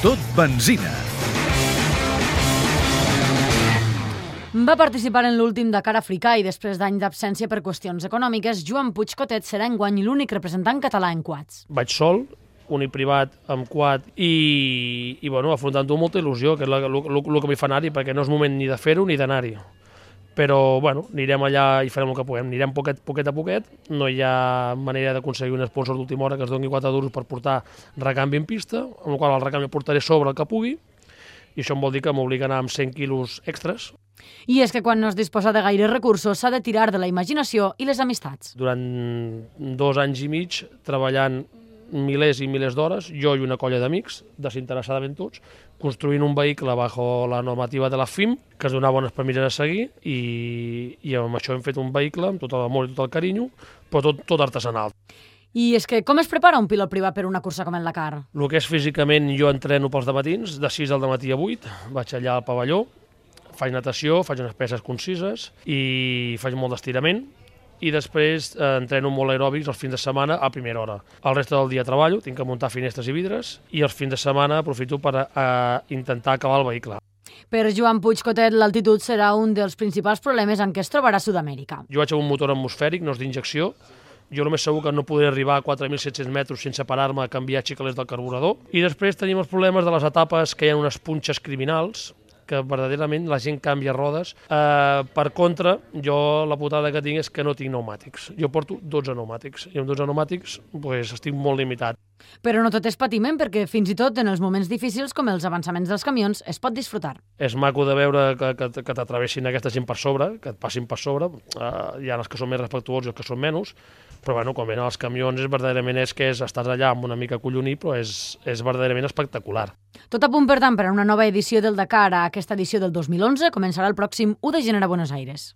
Tot benzina. Va participar en l'últim Dakar africà i després d'any d'absència per qüestions econòmiques, Joan Puigcotet serà enguany l'únic representant català en quads. Vaig sol, únic privat amb quad i, i bueno, afrontant-ho amb molta il·lusió, que és el que m'hi fa anar-hi, perquè no és moment ni de fer-ho ni d'anar-hi. Però, bueno, anirem allà i farem el que puguem. Anirem poquet, poquet a poquet, no hi ha manera d'aconseguir un sponsor d'última hora que es doni 4 duros per portar recanvi en pista, amb el qual el recanvi el portaré sobre el que pugui, i això em vol dir que m'obliga a anar amb 100 quilos extras, I és que quan no es disposa de gaire recursos s'ha de tirar de la imaginació i les amistats. durant dos anys i mig treballant milers i milers d'hores, jo i una colla d'amics, desinteressadament tots, construint un vehicle bajo la normativa de la FIM, que es donava bones premisses a seguir, i, i amb això hem fet un vehicle amb tot l'amor i tot el carinyo, però tot, tot artesanal. I és que com es prepara un pilot privat per una cursa com el Dakar? El que és físicament, jo entreno pels matins, de 6 del matí a 8, vaig allà al pavelló, faig natació, faig unes peses concises i faig molt d'estirament i després eh, entreno molt aeròbics els fins de setmana a primera hora. El reste del dia treballo, tinc que muntar finestres i vidres i els fins de setmana aprofito per eh, intentar acabar el vehicle. Per Joan Puigcotet, l'altitud serà un dels principals problemes en què es trobarà Sud-amèrica. Jo vaig amb un motor atmosfèric, no és d'injecció, jo només segur que no podré arribar a 4.700 metres sense parar-me a canviar xicalers del carburador. I després tenim els problemes de les etapes que hi ha unes punxes criminals, que verdaderament la gent canvia rodes. Eh, per contra, jo la putada que tinc és que no tinc pneumàtics. Jo porto 12 pneumàtics i amb 12 pneumàtics pues, estic molt limitat. Però no tot és patiment, perquè fins i tot en els moments difícils, com els avançaments dels camions, es pot disfrutar. És maco de veure que, que, que t'atravessin aquesta gent per sobre, que et passin per sobre. Eh, hi ha els que són més respectuosos i els que són menys, però bueno, quan venen els camions és verdaderament és que és, estàs allà amb una mica collonit, però és, és verdaderament espectacular. Tot a punt, per tant, per a una nova edició del Dakar. Aquesta edició del 2011 començarà el pròxim 1 de gener a Buenos Aires.